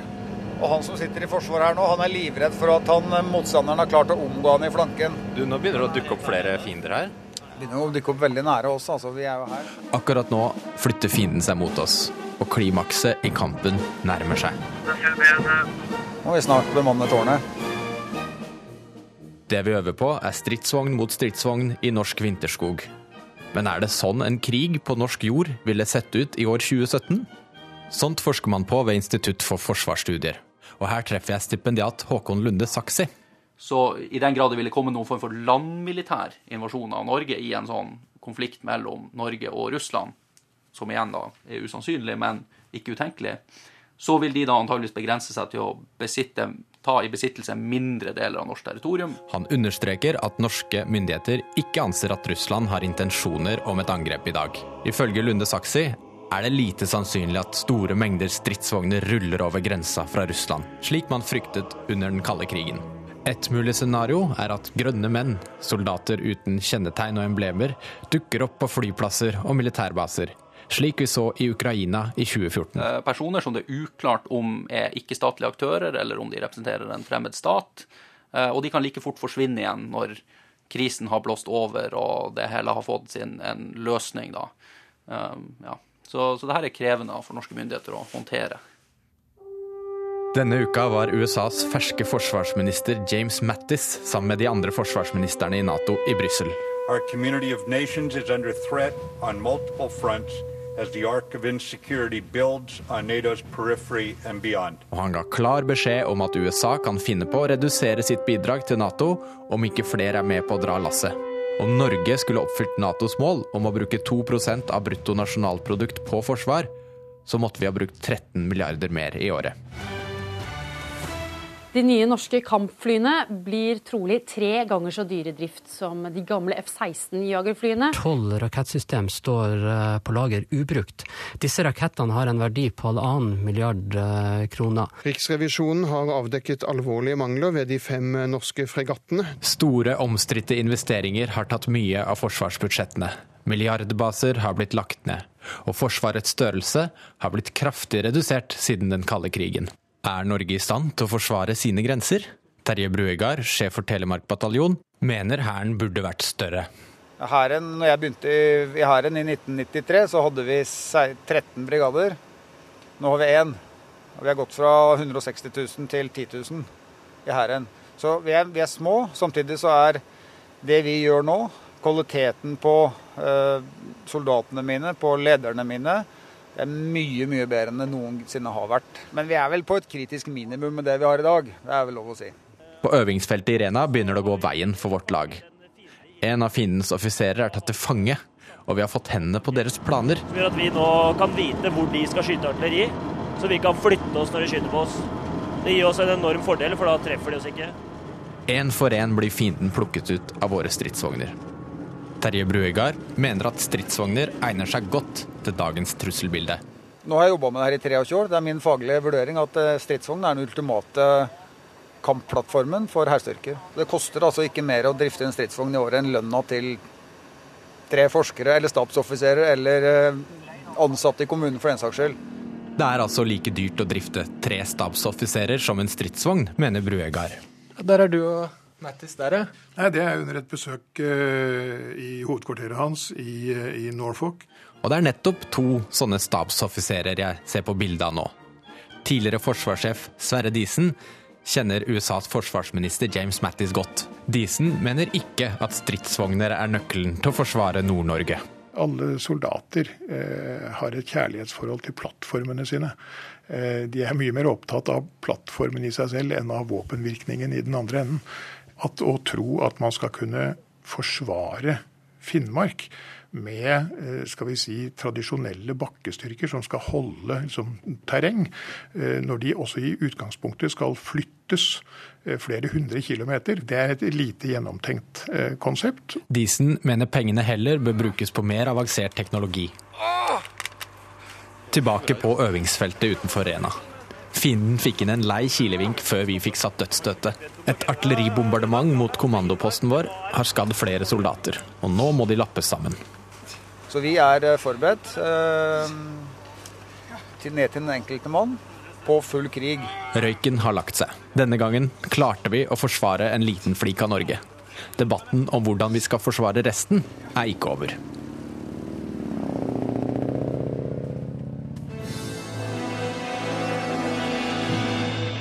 Og han som sitter i forsvaret her nå, han er livredd for at han, motstanderen har klart å omgå han i flanken. Du, Nå begynner det å dukke opp flere fiender her? begynner å dukke opp veldig nære oss. altså vi er jo her. Akkurat nå flytter fienden seg mot oss, og klimakset i kampen nærmer seg. Nå må vi snart bemanne tårnet. Det vi øver på, er stridsvogn mot stridsvogn i norsk vinterskog. Men er det sånn en krig på norsk jord ville sett ut i år 2017? Sånt forsker man på ved Institutt for forsvarsstudier. Og her treffer jeg stipendiat Håkon Lunde Saksi. Så i den grad det ville komme noen form for landmilitær invasjon av Norge i en sånn konflikt mellom Norge og Russland, som igjen da er usannsynlig, men ikke utenkelig, så vil de da antageligvis begrense seg til å besitte, ta i besittelse mindre deler av norsk territorium. Han understreker at norske myndigheter ikke anser at Russland har intensjoner om et angrep i dag. Ifølge Lunde Saksi er det lite sannsynlig at store mengder stridsvogner ruller over grensa fra Russland, slik man fryktet under den kalde krigen. Et mulig scenario er at grønne menn, soldater uten kjennetegn og emblemer, dukker opp på flyplasser og militærbaser, slik vi så i Ukraina i 2014. Eh, Personer som det er uklart om er ikke-statlige aktører, eller om de representerer en fremmed stat. Eh, Og de kan like fort forsvinne igjen når krisen har blåst over og det hele har fått sin en løsning. da. Eh, Ja. Så, så det her er krevende for norske myndigheter å håndtere. Denne uka var USAs ferske forsvarsminister James Mattis sammen med de andre forsvarsministrene i Nato i Brussel. Our community of nations is under threat on multiple fronts as the arc of insecurity builds on NATO's periphery and beyond. Og han ga klar beskjed om at USA kan finne på å redusere sitt bidrag til Nato om ikke flere er med på å dra lasset. Om Norge skulle oppfylt Natos mål om å bruke 2% av bruttonasjonalprodukt på forsvar, så måtte vi ha brukt 13 milliarder mer i året. De nye norske kampflyene blir trolig tre ganger så dyre i drift som de gamle F-16-jagerflyene. Tolv rakettsystem står eh, på lager ubrukt. Disse rakettene har en verdi på halvannen milliard eh, kroner. Riksrevisjonen har avdekket alvorlige mangler ved de fem norske fregattene. Store, omstridte investeringer har tatt mye av forsvarsbudsjettene. Milliardbaser har blitt lagt ned, og Forsvarets størrelse har blitt kraftig redusert siden den kalde krigen. Er Norge i stand til å forsvare sine grenser? Terje Bruegard, sjef for Telemark bataljon, mener hæren burde vært større. Hæren, når jeg begynte i, Hæren i 1993, så hadde vi 13 brigader. Nå har vi én. Og vi har gått fra 160 000 til 10 000 i Hæren. Så vi er, vi er små. Samtidig så er det vi gjør nå, kvaliteten på eh, soldatene mine, på lederne mine, det er mye, mye bedre enn det noensinne har vært. Men vi er vel på et kritisk minimum med det vi har i dag. Det er vel lov å si. På øvingsfeltet i Rena begynner det å gå veien for vårt lag. En av fiendens offiserer er tatt til fange, og vi har fått hendene på deres planer. som gjør at vi nå kan vite hvor de skal skyte artilleri, så vi kan flytte oss når de skyter på oss. Det gir oss en enorm fordel, for da treffer de oss ikke. Én for én blir fienden plukket ut av våre stridsvogner. Terje Bruegard mener at stridsvogner egner seg godt til dagens trusselbilde. Nå har jeg jobba med det her i 23 år. Det er min faglige vurdering at eh, stridsvogn er den ultimate kampplattformen for hærstyrker. Det koster altså ikke mer å drifte en stridsvogn i året enn lønna til tre forskere eller stabsoffiserer eller eh, ansatte i kommunen for den saks skyld. Det er altså like dyrt å drifte tre stabsoffiserer som en stridsvogn, mener Bruegard. Der er du og Mattis der, ja. Nei, Det er under et besøk eh, i hovedkvarteret hans i, eh, i Norfolk. Og det er nettopp to sånne stabsoffiserer jeg ser på bildet av nå. Tidligere forsvarssjef Sverre Disen kjenner USAs forsvarsminister James Mattis godt. Disen mener ikke at stridsvogner er nøkkelen til å forsvare Nord-Norge. Alle soldater eh, har et kjærlighetsforhold til plattformene sine. Eh, de er mye mer opptatt av plattformen i seg selv enn av våpenvirkningen i den andre enden. At å tro at man skal kunne forsvare Finnmark med eh, skal vi si, tradisjonelle bakkestyrker som skal holde liksom, terreng, eh, når de også i utgangspunktet skal flyttes eh, flere hundre kilometer, det er et lite gjennomtenkt konsept. Disen mener pengene heller bør brukes på mer avansert teknologi. Tilbake på øvingsfeltet utenfor Rena. Fienden fikk inn en lei kilevink før vi fikk satt dødsstøtet. Et artilleribombardement mot kommandoposten vår har skadd flere soldater, og nå må de lappes sammen. Så vi er eh, forberedt eh, til ned til den enkelte mann på full krig. Røyken har lagt seg. Denne gangen klarte vi å forsvare en liten flik av Norge. Debatten om hvordan vi skal forsvare resten, er ikke over.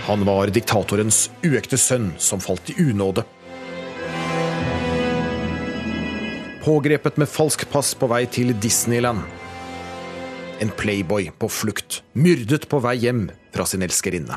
Han var diktatorens uekte sønn som falt i unåde. Pågrepet med falsk pass på vei til Disneyland. En playboy på flukt, myrdet på vei hjem fra sin elskerinne.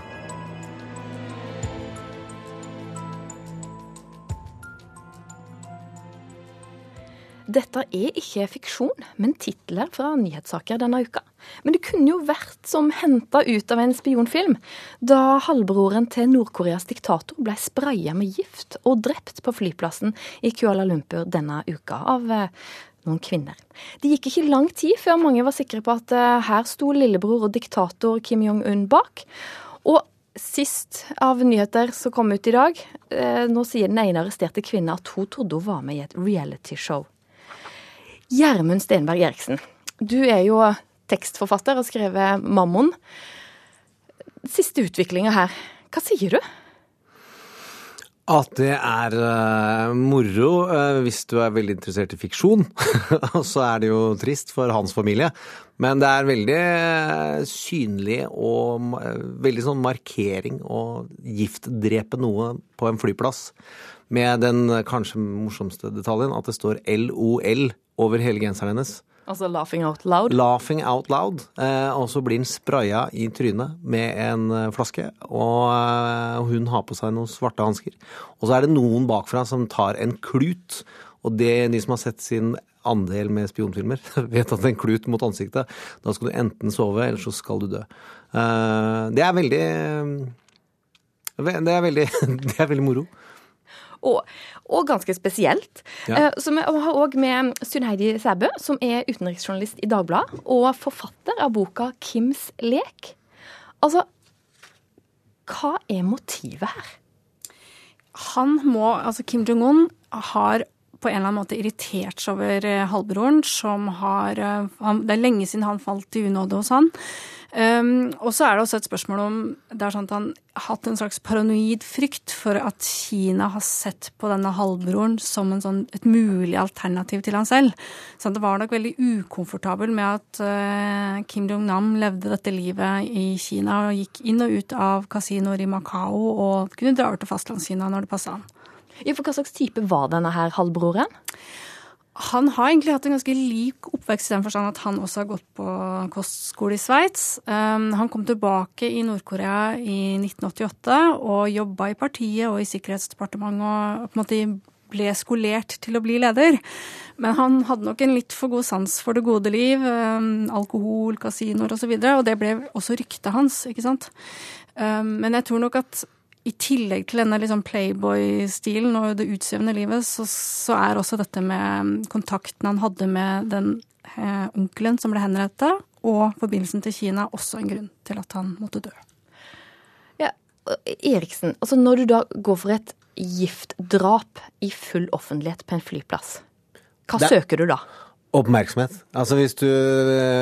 Dette er ikke fiksjon, men titler fra nyhetssaker denne uka. Men det kunne jo vært som henta ut av en spionfilm, da halvbroren til Nord-Koreas diktator ble spraya med gift og drept på flyplassen i Kuala Lumpur denne uka av eh, noen kvinner. Det gikk ikke lang tid før mange var sikre på at eh, her sto lillebror og diktator Kim Jong-un bak. Og sist av nyheter som kom ut i dag, eh, nå sier den ene arresterte kvinna at hun trodde hun var med i et realityshow. Gjermund Stenberg Eriksen, du er jo tekstforfatter og har skrevet 'Mammon'. Siste utviklinga her, hva sier du? At det er uh, moro uh, hvis du er veldig interessert i fiksjon. Og så er det jo trist for hans familie. Men det er veldig eh, synlig og veldig sånn markering å giftdrepe noe på en flyplass. Med den kanskje morsomste detaljen at det står LOL over hele genseren hennes. Altså 'laughing out loud'? Laughing out loud. Eh, og så blir den spraya i trynet med en eh, flaske. Og eh, hun har på seg noen svarte hansker. Og så er det noen bakfra som tar en klut. Og det, de som har sett sin andel med spionfilmer, vet at en klut mot ansiktet, da skal du enten sove, eller så skal du dø. Eh, det er veldig Det er veldig, det er veldig moro. Og, og ganske spesielt. Ja. Eh, Så vi har òg med Sunn Heidi Sæbø, som er utenriksjournalist i Dagbladet, og forfatter av boka 'Kims lek'. Altså, hva er motivet her? Han må, altså Kim Jong-un har på en eller annen måte irritert seg over eh, halvbroren, som har eh, Det er lenge siden han falt i unåde hos han. Um, og så er det også et spørsmål om det er sånn at han har hatt en slags paranoid frykt for at Kina har sett på denne halvbroren som sånn, et mulig alternativ til han selv. Så han var nok veldig ukomfortabel med at uh, Kim Jong-nam levde dette livet i Kina og gikk inn og ut av kasinoer i Macau og kunne dra over til Fastlandskina når det passa han. Ja, for Hva slags type var denne her halvbroren? Han har egentlig hatt en ganske lik oppvekst i den forstand at han også har gått på kostskole i Sveits. Um, han kom tilbake i Nord-Korea i 1988 og jobba i partiet og i Sikkerhetsdepartementet og på en måte ble skolert til å bli leder. Men han hadde nok en litt for god sans for det gode liv. Um, alkohol, kasinoer osv. Og, så videre, og det ble også ryktet hans, ikke sant. Um, men jeg tror nok at i tillegg til denne liksom Playboy-stilen og det utsvevende livet, så, så er også dette med kontakten han hadde med den eh, onkelen som ble henrettet, og forbindelsen til Kina også en grunn til at han måtte dø. Ja, Eriksen, altså når du da går for et giftdrap i full offentlighet på en flyplass, hva Det- søker du da? Oppmerksomhet. Altså hvis du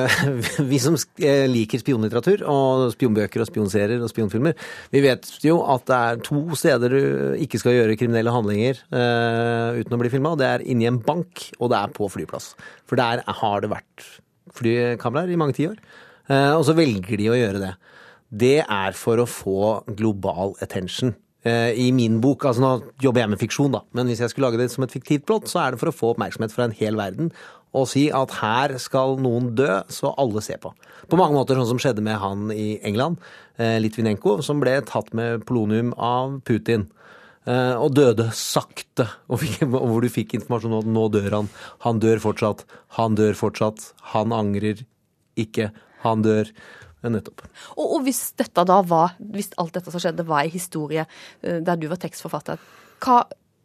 Vi som eh, liker spionlitteratur og spionbøker og spionserier og spionfilmer, vi vet jo at det er to steder du ikke skal gjøre kriminelle handlinger uh, uten å bli filma. Det er inni en bank, og det er på flyplass. For der har det vært flykameraer i mange tiår. Uh, og så velger de å gjøre det. Det er for å få global attention. Eh, I min bok, altså nå jobber jeg med fiksjon, da, men hvis jeg skulle lage det som et fiktivt plott, så er det for å få oppmerksomhet fra en hel verden og si at her skal noen dø, så alle ser på. På mange måter sånn som skjedde med han i England, eh, Litvinenko, som ble tatt med polonium av Putin. eh, Og døde sakte, og hvor du fikk informasjon om at nå dør han. Han dør fortsatt. Han dør fortsatt. Han angrer ikke. Han dør. Nettopp. Og, og hvis var, hvis alt dette som skjedde var en historie eh, der du var tekstforfatter, hva,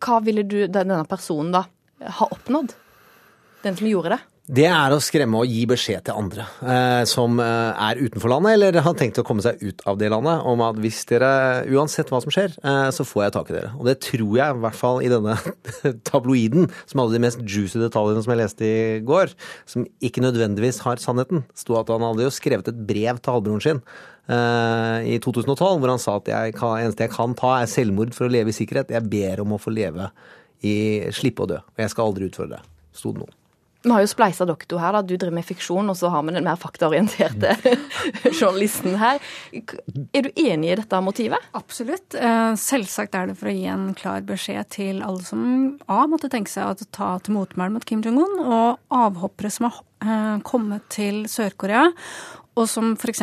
hva ville du, denne personen da, ha oppnådd? Den som gjorde det? Det er å skremme og gi beskjed til andre eh, som eh, er utenfor landet, eller har tenkt å komme seg ut av det landet, om at hvis dere, uansett hva som skjer, eh, så får jeg tak i dere. Og det tror jeg, i hvert fall i denne tabloiden, som hadde de mest juicy detaljene som jeg leste i går, som ikke nødvendigvis har sannheten, sto at han hadde jo skrevet et brev til halvbroren sin eh, i 2012, hvor han sa at jeg kan, eneste jeg kan ta, er selvmord for å leve i sikkerhet. Jeg ber om å få leve i Slippe å dø. Og jeg skal aldri utfordre det. Sto det noe. Vi har jo spleisa dere to her, da. Du driver med fiksjon, og så har vi den mer faktaorienterte journalisten her. Er du enig i dette motivet? Absolutt. Eh, Selvsagt er det for å gi en klar beskjed til alle som A måtte tenke seg å ta til motmæle mot Kim Jong-un, og avhoppere som har eh, kommet til Sør-Korea, og som f.eks.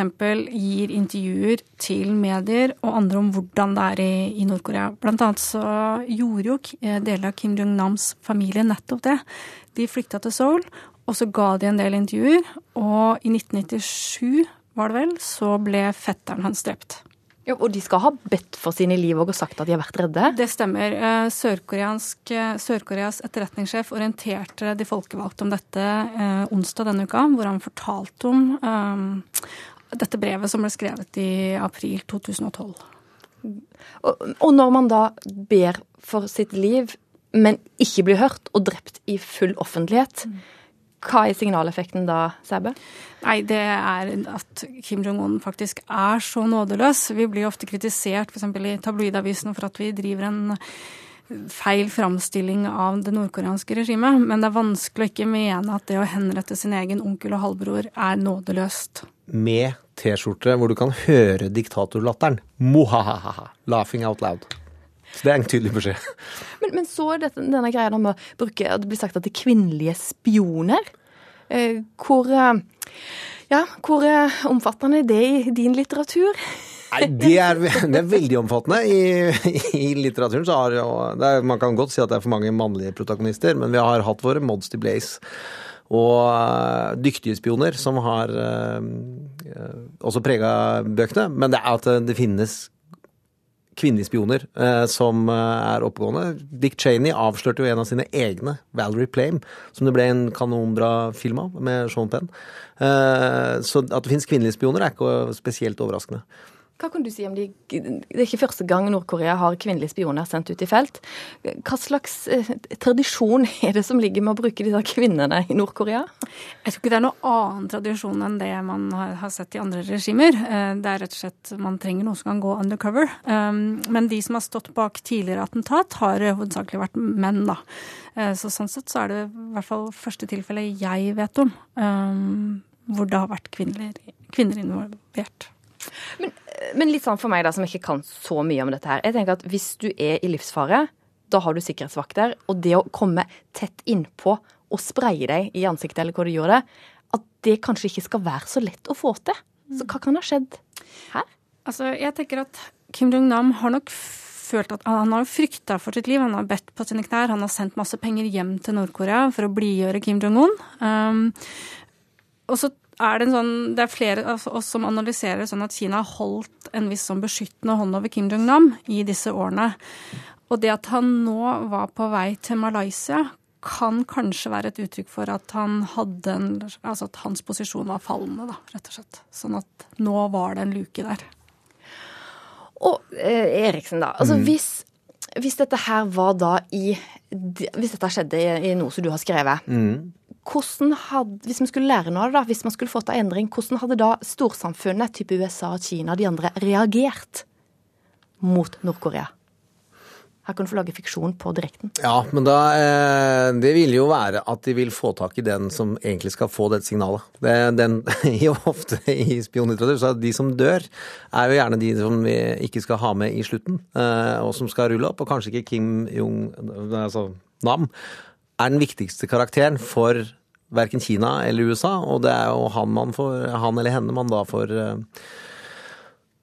gir intervjuer til medier og andre om hvordan det er i, i Nord-Korea. Blant annet så gjorde jo eh, deler av Kim Jong-nams familie nettopp det. De flykta til Seoul, og så ga de en del intervjuer. Og i 1997, var det vel, så ble fetteren hans drept. Ja, og de skal ha bedt for sine liv og sagt at de har vært redde? Det stemmer. Eh, Sør-Koreas Sør-Koreas etterretningssjef orienterte de folkevalgte om dette eh, onsdag denne uka, hvor han fortalte om eh, dette brevet som ble skrevet i april 2012. Og, og når man da ber for sitt liv, men ikke blir hørt og drept i full offentlighet, hva er signaleffekten da, Sæbø? Nei, det er at Kim Jong-un faktisk er så nådeløs. Vi blir ofte kritisert f.eks. i tabloidavisen for at vi driver en feil framstilling av det nordkoreanske regimet, men det er vanskelig å ikke mene at det å henrette sin egen onkel og halvbror er nådeløst. Med T-skjorte hvor du kan høre diktatorlatteren. Mohahaha. Laughing out loud. Så det er en tydelig beskjed. Men, men så er dette, denne greia med å bruke og Det blir sagt at det er kvinnelige spioner. Eh, hvor eh, Ja, hvor eh, omfattende er det i din litteratur? Nei, det er, det er veldig omfattende. I, i litteraturen så har er, Man kan godt si at det er for mange mannlige protagonister, men vi har hatt våre mods to blaze. Og uh, dyktige spioner som har uh, også prega bøkene. Men det er at det finnes kvinnelige spioner som er oppegående. Dick Cheney avslørte jo en av sine egne, Valerie Plame, som det ble en kanonbra film av med Sean Penn. så at det finnes kvinnelige spioner er ikke spesielt overraskende. Hva kan du si om de Det er ikke første gang Nord-Korea har kvinnelige spioner sendt ut i felt. Hva slags eh, tradisjon er det som ligger med å bruke disse kvinnene i Nord-Korea? Jeg tror ikke det er noen annen tradisjon enn det man har, har sett i andre regimer. Eh, det er rett og slett man trenger noe som kan gå undercover. Um, men de som har stått bak tidligere attentat, har hovedsakelig vært menn, da. Eh, så sånn sett så er det i hvert fall første tilfelle jeg vet om um, hvor det har vært kvinner, kvinner involvert. Men, men, litt sånn for meg da, som ikke kan så mye om dette her. Jeg tenker at Hvis du er i livsfare, da har du sikkerhetsvakter. Og det å komme tett innpå og spraye deg i ansiktet, eller hvor du gjør det, at det kanskje ikke skal være så lett å få til. Så hva kan ha skjedd her? Altså, jeg tenker at Kim Jong-nam har nok følt at Han har frykta for sitt liv. Han har bedt på sine knær. Han har sendt masse penger hjem til Nord-Korea for å blidgjøre Kim Jong-un. Um, og så er det en sånn Det er flere av oss som analyserer sånn at Kina har holdt en viss sånn beskyttende hånd over Kim Jong-nam i disse årene. Og det at han nå var på vei til Malaysia, kan kanskje være et uttrykk for at han hadde en Altså at hans posisjon var fallende, da, rett og slett. Sånn at nå var det en luke der. Og eh, Eriksen, da. Altså mm. hvis, hvis dette her var da i Hvis dette skjedde i, i noe som du har skrevet, mm hvordan hadde, Hvis vi skulle lære noe av det, da, hvis man skulle fått en endring, hvordan hadde da storsamfunnet, type USA, og Kina og de andre, reagert mot Nord-Korea? Her kan du få lage fiksjon på direkten. Ja, men da eh, Det vil jo være at de vil få tak i den som egentlig skal få dette signalet. Det, den, ofte i spionlitteratur så er de som dør, er jo gjerne de som vi ikke skal ha med i slutten, eh, og som skal rulle opp. Og kanskje ikke Kim Jong altså Nam er den viktigste karakteren for verken Kina eller USA, og det er jo han, får, han eller henne man da får uh,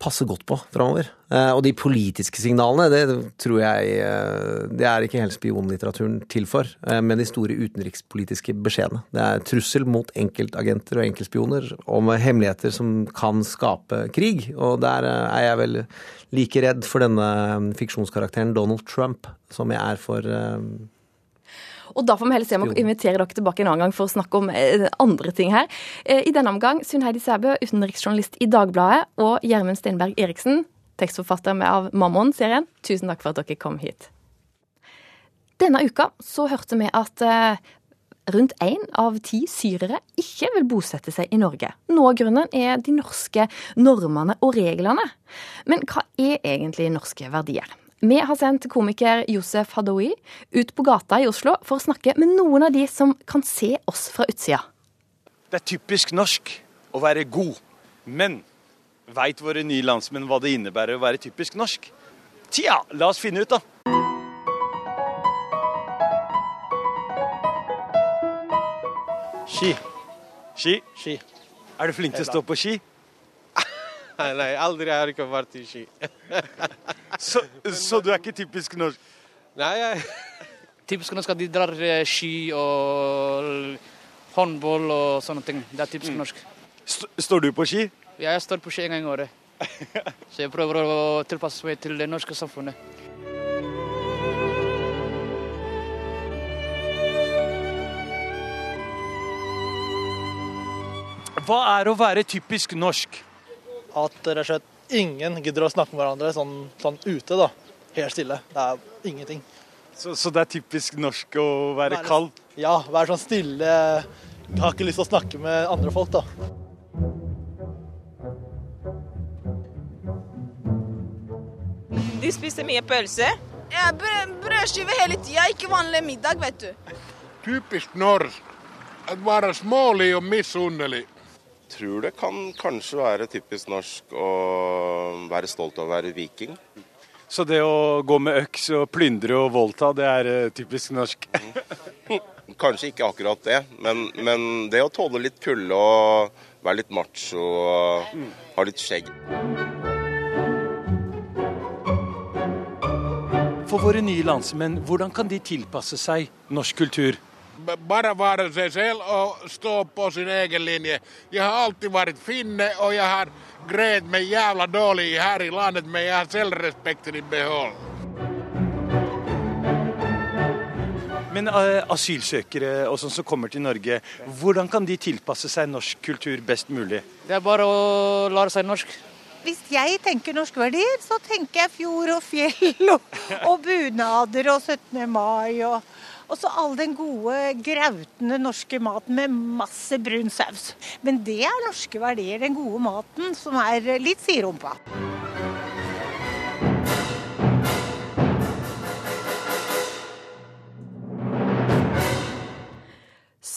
passe godt på framover. Uh, og de politiske signalene, det tror jeg uh, Det er ikke helt spionlitteraturen til for, med de store utenrikspolitiske beskjedene. Det er trussel mot enkeltagenter og enkeltspioner om hemmeligheter som kan skape krig. Og der er jeg vel like redd for denne fiksjonskarakteren Donald Trump som jeg er for og da får vi heller se om vi inviterer dere tilbake en annen gang for å snakke om eh, andre ting her. Eh, I denne omgang Sunn Heidi Sæbø, utenriksjournalist i Dagbladet, og Gjermund Stenberg Eriksen, tekstforfatter med av Mammon-serien. Tusen takk for at dere kom hit. Denne uka så hørte vi at eh, rundt én av ti syrere ikke vil bosette seg i Norge. Noe av grunnen er de norske normene og reglene. Men hva er egentlig norske verdier? Vi har sendt komiker Josef Hadoui ut på gata i Oslo for å snakke med noen av de som kan se oss fra utsida. Det er typisk norsk å være god, men veit våre nye landsmenn hva det innebærer å være typisk norsk? Tja, la oss finne ut, da. Ski. Ski. Ski. Er du flink til å stå på ski? Nei, nei, aldri har jeg ikke vært i ski. så, så du er ikke typisk norsk? Nei, jeg Typisk norsk at de drar eh, ski og håndball og sånne ting. Det er typisk norsk. St står du på ski? Ja, jeg står på ski en gang i året. Så jeg prøver å tilpasse meg til det norske samfunnet. Hva er å være typisk norsk? At rett og slett ingen gidder å snakke med hverandre sånn, sånn ute, da. Helt stille. Det er ingenting. Så, så det er typisk norsk å være Være- kald? Ja, være sånn stille. Jeg har ikke lyst til å snakke med andre folk, da. De spiser mye pølse. Ja, brød, brødskive hele tida, ikke vanlig middag, vet du. Typisk norsk. Å være smålig og misunnelig. Tror det kan kanskje være typisk norsk å være stolt av å være viking. Så det å gå med øks og plyndre og voldta, det er eh, typisk norsk? Kanskje ikke akkurat det, men, men det å tåle litt kulde og være litt macho og ha litt skjegg. For våre nye landsmenn, hvordan kan de tilpasse seg norsk kultur? B- Bare sig selv og stå på sin egen linje. Jeg har alltid vært finne, og jeg har grät mig jævla dålig her i landet, men jeg har selvrespekten i behold. Men eh, asylsøkere og sånn som kommer til Norge, hvordan kan de tilpasse seg norsk kultur best mulig? Det er bare å lære seg norsk. Hvis jeg tenker norske verdier, så tenker jeg fjord og fjell og, og bunader og 17. mai. Og, og så all den gode, grautende norske maten med masse brun saus. Men det er norske verdier, den gode maten som er litt siderumpa.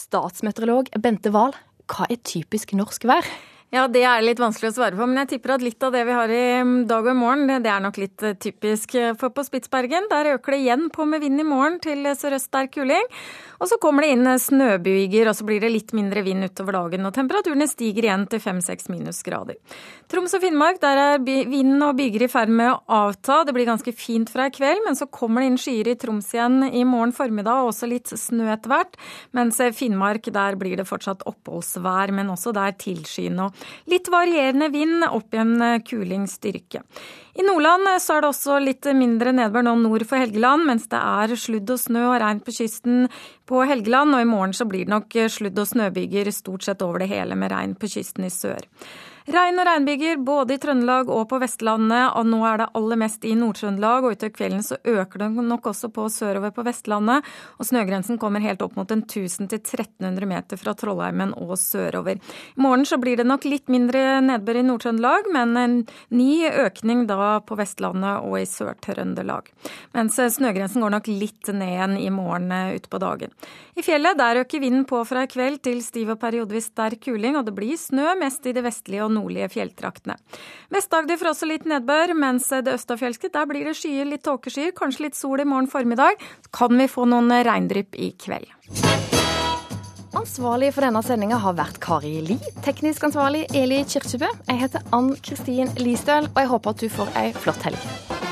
Statsmeteorolog Bente Wahl, hva er typisk norsk vær? Ja, det er litt vanskelig å svare på, men jeg tipper at litt av det vi har i mm, dag og i morgen, det- er nok litt eh, typisk. For på Spitsbergen, der øker det igjen på med vind i morgen til eh, sørøst sterk kuling. Og så kommer det inn eh, snøbyger, og så blir det litt mindre vind utover dagen. Og temperaturene stiger igjen til 5-6 minusgrader. Troms og Finnmark, der er vind og byger i ferd med å avta. Det blir ganske fint fra i kveld, men så kommer det inn skyer i Troms igjen i morgen formiddag, og også litt snø etter hvert. Mens eh, Finnmark, der blir det fortsatt oppholdsvær, men også der tilskyende litt varierende vind, opp igjen kuling kulingsstyrke. I Nordland eh, så er det også litt mindre nedbør nå nord for Helgeland, mens det er sludd og snø og regn på kysten på Helgeland, og i morgen så blir det nok eh, sludd og snøbyger stort sett over det hele med regn på kysten i sør. Regn og regnbyger både i Trøndelag og på Vestlandet, og nå er det aller mest i Nord-Trøndelag, og utover kvelden så øker det nok også på sørover på Vestlandet, og snøgrensen kommer helt opp mot 1000-1300 meter fra Trollheimen og sørover. I morgen så blir det nok litt mindre nedbør i Nord-Trøndelag, men en ny økning da på Vestlandet og i Sør-Trøndelag. Mens snøgrensen går nok litt ned igjen i morgen eh, utpå dagen. I fjellet der øker vinden på fra i kveld til stiv og periodevis sterk kuling, og det blir snø mest i det vestlige og nordlige fjelltraktene. Vest-Agder også litt nedbør, mens det østafjelske der blir det skyer, litt tåkeskyer, kanskje litt sol i morgen formiddag. Så kan vi få noen regndrypp i kveld. Ansvarlig for denne sendinga har vært Kari Li. Teknisk ansvarlig Eli Kirkebø. Jeg heter Ann Kristin Listøl, og jeg håper at du får ei flott helg.